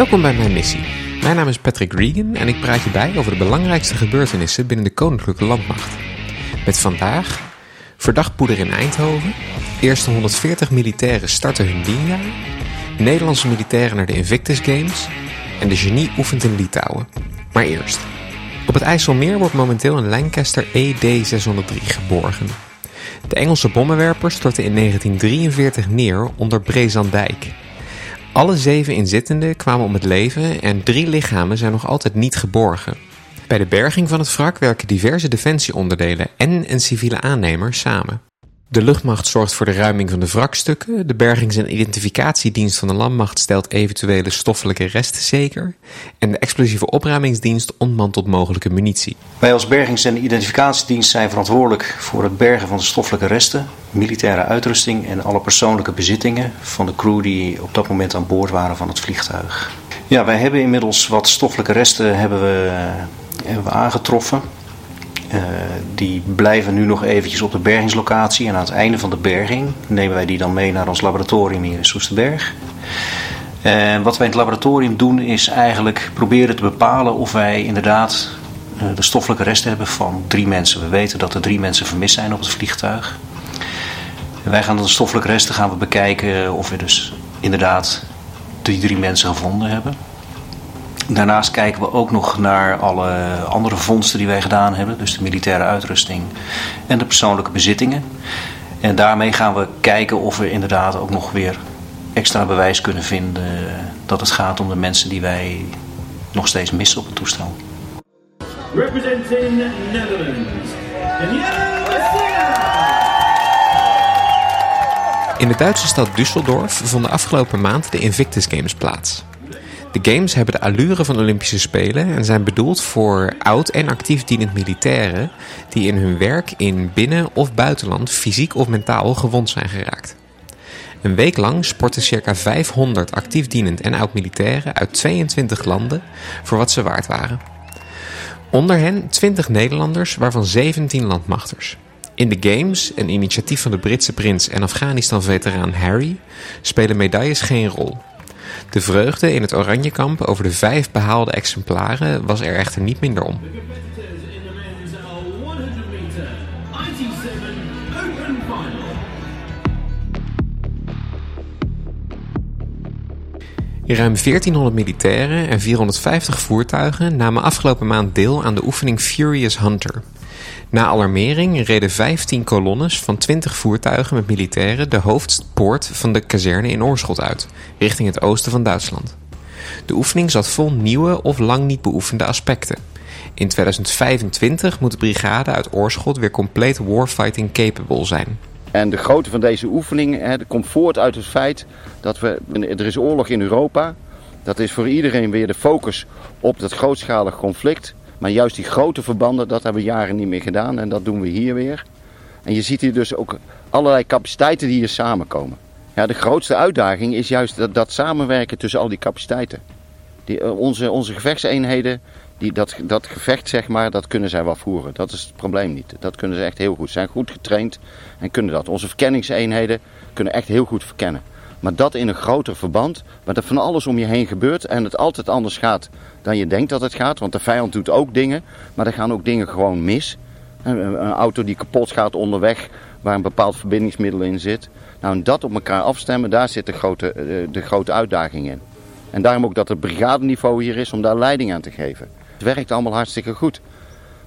Welkom bij mijn missie. Mijn naam is Patrick Regan en ik praat je bij over de belangrijkste gebeurtenissen binnen de Koninklijke Landmacht. Met vandaag verdachtpoeder in Eindhoven, eerste 140 militairen starten hun dienjaar, Nederlandse militairen naar de Invictus Games en de genie oefent in Litouwen. Maar eerst. Op het IJsselmeer wordt momenteel een Lancaster ED-603 geborgen. De Engelse bommenwerper stortte in 1943 neer onder Brezandijk. Alle zeven inzittenden kwamen om het leven en drie lichamen zijn nog altijd niet geborgen. Bij de berging van het wrak werken diverse defensieonderdelen en een civiele aannemer samen. De luchtmacht zorgt voor de ruiming van de wrakstukken. De bergings- en identificatiedienst van de landmacht stelt eventuele stoffelijke resten zeker. En de explosieve opruimingsdienst ontmantelt mogelijke munitie. Wij als bergings- en identificatiedienst zijn verantwoordelijk voor het bergen van de stoffelijke resten, militaire uitrusting en alle persoonlijke bezittingen van de crew die op dat moment aan boord waren van het vliegtuig. Ja, wij hebben inmiddels wat stoffelijke resten hebben we, hebben we aangetroffen. Uh, die blijven nu nog eventjes op de bergingslocatie. En aan het einde van de berging nemen wij die dan mee naar ons laboratorium hier in Soesterberg. En wat wij in het laboratorium doen is eigenlijk proberen te bepalen of wij inderdaad uh, de stoffelijke resten hebben van drie mensen. We weten dat er drie mensen vermist zijn op het vliegtuig. Wij gaan de stoffelijke resten gaan we bekijken of we dus inderdaad die drie mensen gevonden hebben. Daarnaast kijken we ook nog naar alle andere vondsten die wij gedaan hebben. Dus de militaire uitrusting en de persoonlijke bezittingen. En daarmee gaan we kijken of we inderdaad ook nog weer extra bewijs kunnen vinden dat het gaat om de mensen die wij nog steeds missen op het toestel. Representing Netherlands. In de Duitse stad Düsseldorf vonden afgelopen maand de Invictus Games plaats. De games hebben de allure van Olympische Spelen en zijn bedoeld voor oud en actief dienend militairen die in hun werk in binnen- of buitenland fysiek of mentaal gewond zijn geraakt. Een week lang sporten circa 500 actief dienend en oud militairen uit 22 landen voor wat ze waard waren. Onder hen 20 Nederlanders, waarvan 17 landmachters. In de Games, een initiatief van de Britse prins en Afghanistan-veteraan Harry, spelen medailles geen rol. De vreugde in het Oranjekamp over de vijf behaalde exemplaren was er echter niet minder om. Ruim 1400 militairen en 450 voertuigen namen afgelopen maand deel aan de oefening Furious Hunter. Na alarmering reden 15 kolonnes van 20 voertuigen met militairen de hoofdpoort van de kazerne in Oorschot uit, richting het oosten van Duitsland. De oefening zat vol nieuwe of lang niet beoefende aspecten. In 2025 moet de brigade uit Oorschot weer compleet warfighting capable zijn. En de grootte van deze oefening hè, komt voort uit het feit dat we, er is oorlog in Europa. Dat is voor iedereen weer de focus op dat grootschalig conflict. Maar juist die grote verbanden, dat hebben we jaren niet meer gedaan en dat doen we hier weer. En je ziet hier dus ook allerlei capaciteiten die hier samenkomen. Ja, de grootste uitdaging is juist dat, dat samenwerken tussen al die capaciteiten. Die, onze, onze gevechtseenheden, die, dat, dat gevecht zeg maar, dat kunnen zij wel voeren. Dat is het probleem niet. Dat kunnen ze echt heel goed. Ze zijn goed getraind en kunnen dat. Onze verkenningseenheden kunnen echt heel goed verkennen. Maar dat in een groter verband, waar er van alles om je heen gebeurt en het altijd anders gaat dan je denkt dat het gaat. Want de vijand doet ook dingen, maar er gaan ook dingen gewoon mis. Een, auto die kapot gaat onderweg, waar een bepaald verbindingsmiddel in zit. Nou, en dat op elkaar afstemmen, daar zit de grote, de grote uitdaging in. En daarom ook dat het brigadeniveau hier is om daar leiding aan te geven. Het werkt allemaal hartstikke goed.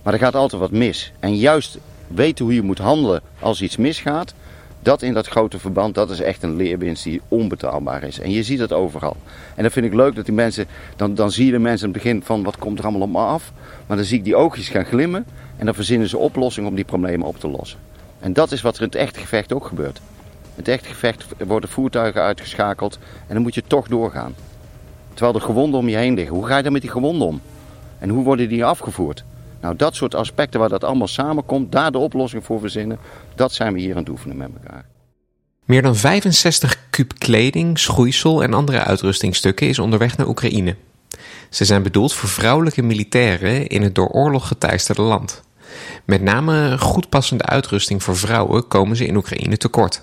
Maar er gaat altijd wat mis. En juist weten hoe je moet handelen als iets misgaat, dat in dat grote verband, dat is echt een leerwinst die onbetaalbaar is. En je ziet het overal. En dan vind ik leuk dat die mensen, dan, dan zie je de mensen in het begin van wat komt er allemaal op me af. Maar dan zie ik die oogjes gaan glimmen en dan verzinnen ze oplossingen om die problemen op te lossen. En dat is wat er in het echte gevecht ook gebeurt. In het echte gevecht worden voertuigen uitgeschakeld en dan moet je toch doorgaan. Terwijl er gewonden om je heen liggen. Hoe ga je dan met die gewonden om? En hoe worden die afgevoerd? Nou, dat soort aspecten waar dat allemaal samenkomt, daar de oplossing voor verzinnen, dat zijn we hier aan het oefenen met elkaar. Meer dan 65 kub kleding, schoeisel en andere uitrustingstukken is onderweg naar Oekraïne. Ze zijn bedoeld voor vrouwelijke militairen in het door oorlog geteisterde land. Met name goed passende uitrusting voor vrouwen komen ze in Oekraïne tekort.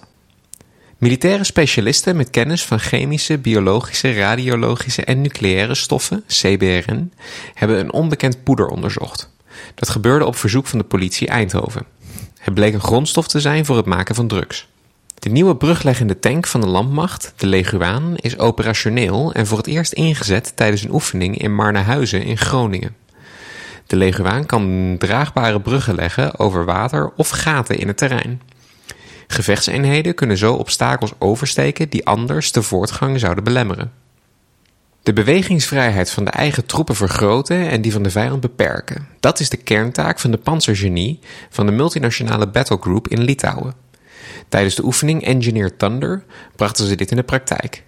Militaire specialisten met kennis van chemische, biologische, radiologische en nucleaire stoffen, CBRN, hebben een onbekend poeder onderzocht. Dat gebeurde op verzoek van de politie Eindhoven. Het bleek een grondstof te zijn voor het maken van drugs. De nieuwe brugleggende tank van de landmacht, de Leguaan, is operationeel en voor het eerst ingezet tijdens een oefening in Marnehuizen in Groningen. De Leguaan kan draagbare bruggen leggen over water of gaten in het terrein. Gevechtseenheden kunnen zo obstakels oversteken die anders de voortgang zouden belemmeren. De bewegingsvrijheid van de eigen troepen vergroten en die van de vijand beperken. Dat is de kerntaak van de panzergenie van de multinationale battlegroup in Litouwen. Tijdens de oefening Engineer Thunder brachten ze dit in de praktijk.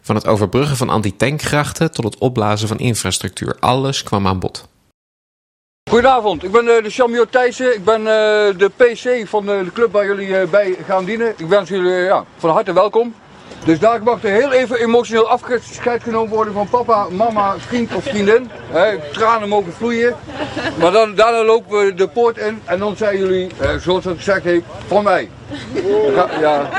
Van het overbruggen van antitankgrachten tot het opblazen van infrastructuur, alles kwam aan bod. Goedenavond, ik ben uh, de Chamio Thijssen. Ik ben uh, de PC van uh, de club waar jullie bij gaan dienen. Ik wens jullie ja, van harte welkom. Dus daar mag er heel even emotioneel afscheid genomen worden van papa, mama, vriend of vriendin. Tranen mogen vloeien. Maar dan, daarna lopen we de poort in en dan zijn jullie, eh, zoals het gezegd van mij. Ja,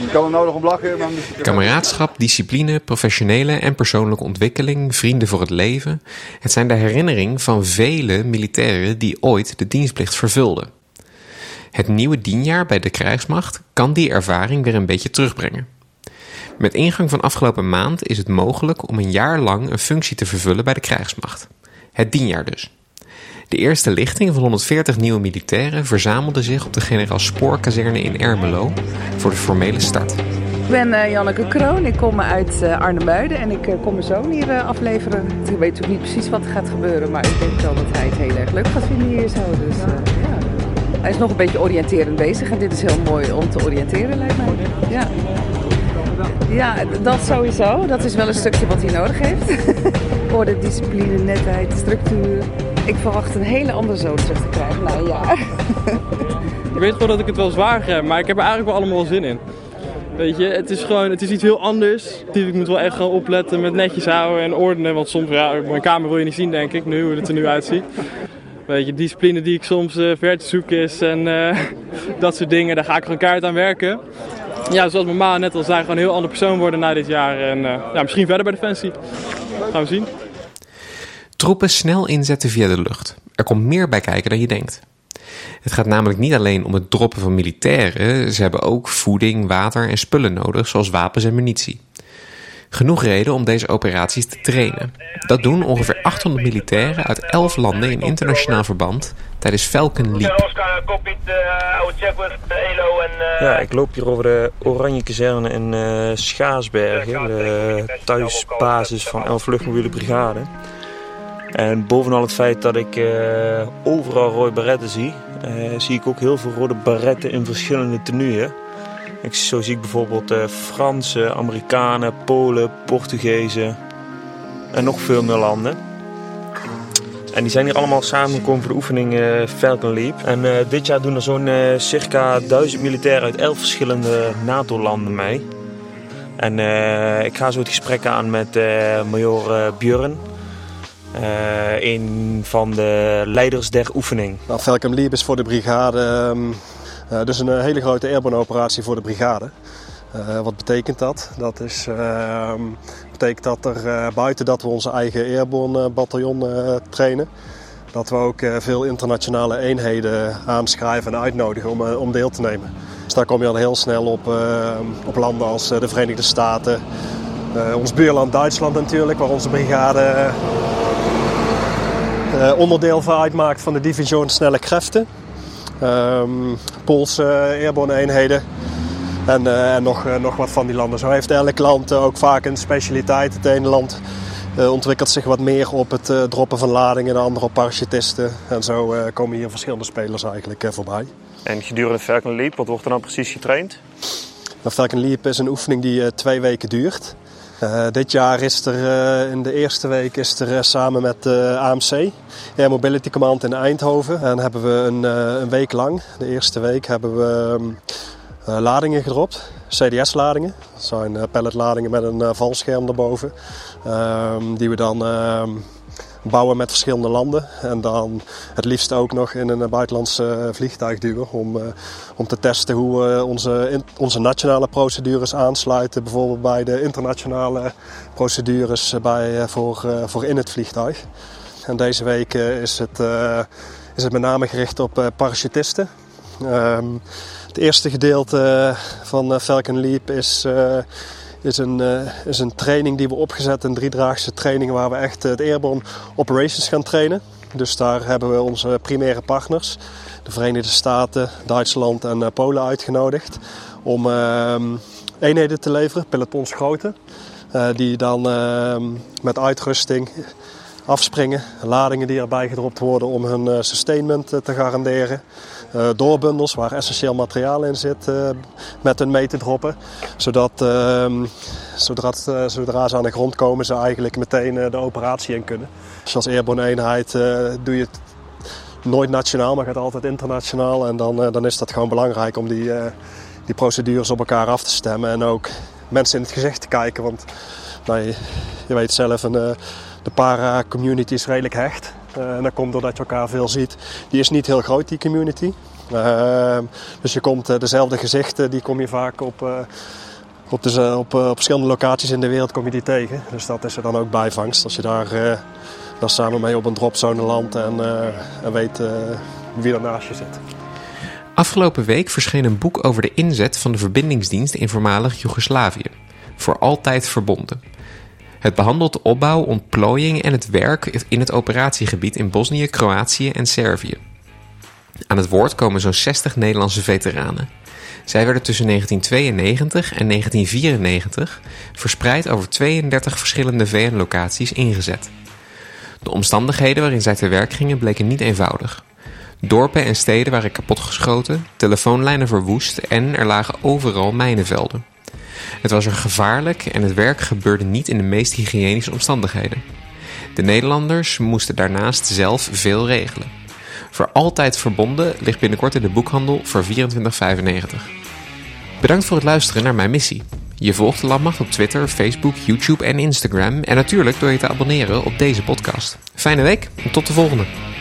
ik kan er nou nog om lachen. Maar... Kameraadschap, discipline, professionele en persoonlijke ontwikkeling, vrienden voor het leven. Het zijn de herinnering van vele militairen die ooit de dienstplicht vervulden. Het nieuwe dienjaar bij de krijgsmacht kan die ervaring weer een beetje terugbrengen. Met ingang van afgelopen maand is het mogelijk om een jaar lang een functie te vervullen bij de krijgsmacht. Het dienjaar dus. De eerste lichting van 140 nieuwe militairen verzamelde zich op de generaal Spoorkazerne in Ermelo voor de formele start. Ik ben uh, Janneke Kroon, ik kom uit uh, Arnhemuiden en ik uh, kom mijn zoon hier afleveren. Ik weet natuurlijk niet precies wat er gaat gebeuren, maar ik denk wel dat hij het heel erg leuk gaat vinden hier zo. Dus, ja. Hij is nog een beetje oriënterend bezig en dit is heel mooi om te oriënteren lijkt mij. Ja. Ja, dat sowieso. Dat is wel een stukje wat hij nodig heeft. Voor de discipline, netheid, structuur. Ik verwacht een hele andere zoon terug te krijgen na een jaar. ik weet gewoon dat ik het wel zwaar heb, maar ik heb er eigenlijk wel allemaal zin in. Weet je, het is gewoon, het is iets heel anders. Ik moet wel echt gaan opletten met netjes houden en ordenen. Want soms, ja, mijn kamer wil je niet zien denk ik, nu, hoe het er nu uitziet. Weet je, discipline die ik soms uh, ver te zoeken is en uh, dat soort dingen, daar ga ik gewoon kaart aan werken ja, zoals mijn ma net al zei, gewoon een heel ander persoon worden na dit jaar. En uh, ja, misschien verder bij Defensie. Gaan we zien. Troepen snel inzetten via de lucht. Er komt meer bij kijken dan je denkt. Het gaat namelijk niet alleen om het droppen van militairen, ze hebben ook voeding, water en spullen nodig, zoals wapens en munitie. Genoeg reden om deze operaties te trainen. Dat doen ongeveer 800 militairen uit 11 landen in internationaal verband tijdens Falcon Leap. Ja, ik loop hier over de Oranje Kazerne in uh, Schaarsbergen, de thuisbasis van 11 Luchtmobiele Brigade. En bovenal het feit dat ik uh, overal rode baretten zie, uh, zie ik ook heel veel rode baretten in verschillende tenuën. Ik, zo zie ik bijvoorbeeld uh, Fransen, Amerikanen, Polen, Portugezen en nog veel meer landen. En die zijn hier allemaal samengekomen voor de oefening uh, Falcon Leap. En uh, dit jaar doen er zo'n circa duizend militairen uit elf verschillende NATO-landen mee. En ik ga zo het gesprek aan met major Björn. een van de leiders der oefening. Nou, Falcon Leap is voor de brigade uh, dus een eh, hele grote airborne operatie voor de brigade. Uh, wat betekent dat? Dat is, uh, betekent dat er buiten dat we onze eigen airborne bataljon trainen, dat we ook veel internationale eenheden aanschrijven en uitnodigen om, om deel te nemen. Dus daar kom je al heel snel op, op landen als de Verenigde Staten, ons buurland Duitsland natuurlijk, waar onze brigade onderdeel van uitmaakt van de division snelle krachten. Um, Poolse airborne eenheden. En, uh, en nog, uh, nog wat van die landen. Zo heeft elk land ook vaak een specialiteit. Het ene land ontwikkelt zich wat meer op het droppen van ladingen, de andere op parachutisten. En zo komen hier verschillende spelers eigenlijk voorbij. En gedurende Falcon Leap, wat wordt er dan precies getraind? Nou, Falcon Leap is een oefening die twee weken duurt. Uh, dit jaar is er uh, in de eerste week is er uh, samen met AMC, Air Mobility Command in Eindhoven. En hebben we een, een week lang, de eerste week, hebben we um, ladingen gedropt. CDS-ladingen. Dat zijn palletladingen met een valscherm erboven. Um, die we dan um, bouwen met verschillende landen. En dan het liefst ook nog in een buitenlands vliegtuig duwen. Om, om te testen hoe we onze, onze nationale procedures aansluiten. Bijvoorbeeld bij de internationale procedures bij, voor, voor in het vliegtuig. En deze week is, het, is het met name gericht op parachutisten. Ehm, het eerste gedeelte van Falcon Leap is is een, uh, is een training die we opgezet, een driedraagse training waar we echt het Airborne Operations gaan trainen. Dus daar hebben we onze primaire partners, de Verenigde Staten, Duitsland en uh, Polen uitgenodigd om uh, eenheden te leveren, pelotonsgrootte. Uh, die dan ehm, met uitrusting afspringen, ladingen die erbij gedropt worden om hun sustainment te garanderen. Uh, doorbundels waar essentieel materiaal in zit uh, met hun mee te droppen. Zodat zodra, uh, zodra, ze aan de grond komen ze eigenlijk meteen de operatie in kunnen. Dus als airborne eenheid doe je het nooit nationaal, maar gaat altijd internationaal. En dan, dan is dat gewoon belangrijk om die, die procedures op elkaar af te stemmen. En ook mensen in het gezicht te kijken. Want nou, je, je, weet zelf, een, de para-community is redelijk hecht. Uh, en dat komt doordat je elkaar veel ziet. Die is niet heel groot, die community. Uh, dus je komt uh, dezelfde gezichten, die kom je vaak op, op, de, op, op, verschillende locaties in de wereld kom je die tegen. Dus dat is er dan ook bijvangst. Als je daar, daar samen mee op een dropzone landt en, en weet wie er naast je zit. Afgelopen week verscheen een boek over de inzet van de verbindingsdienst in voormalig Joegoslavië. Voor altijd verbonden. Het behandelt de opbouw, ontplooiing en het werk in het operatiegebied in Bosnië, Kroatië en Servië. Aan het woord komen zo'n 60 Nederlandse veteranen. Zij werden tussen 1992 en 1994 verspreid over 32 verschillende VN-locaties ingezet. De omstandigheden waarin zij te werk gingen bleken niet eenvoudig. Dorpen en steden waren kapotgeschoten, telefoonlijnen verwoest en er lagen overal mijnenvelden. Het was er gevaarlijk en het werk gebeurde niet in de meest hygiënische omstandigheden. De Nederlanders moesten daarnaast zelf veel regelen. Voor altijd verbonden ligt binnenkort in de boekhandel voor 24,95. Bedankt voor het luisteren naar mijn missie. Je volgt de Landmacht op Twitter, Facebook, YouTube en Instagram en natuurlijk door je te abonneren op deze podcast. Fijne week en tot de volgende.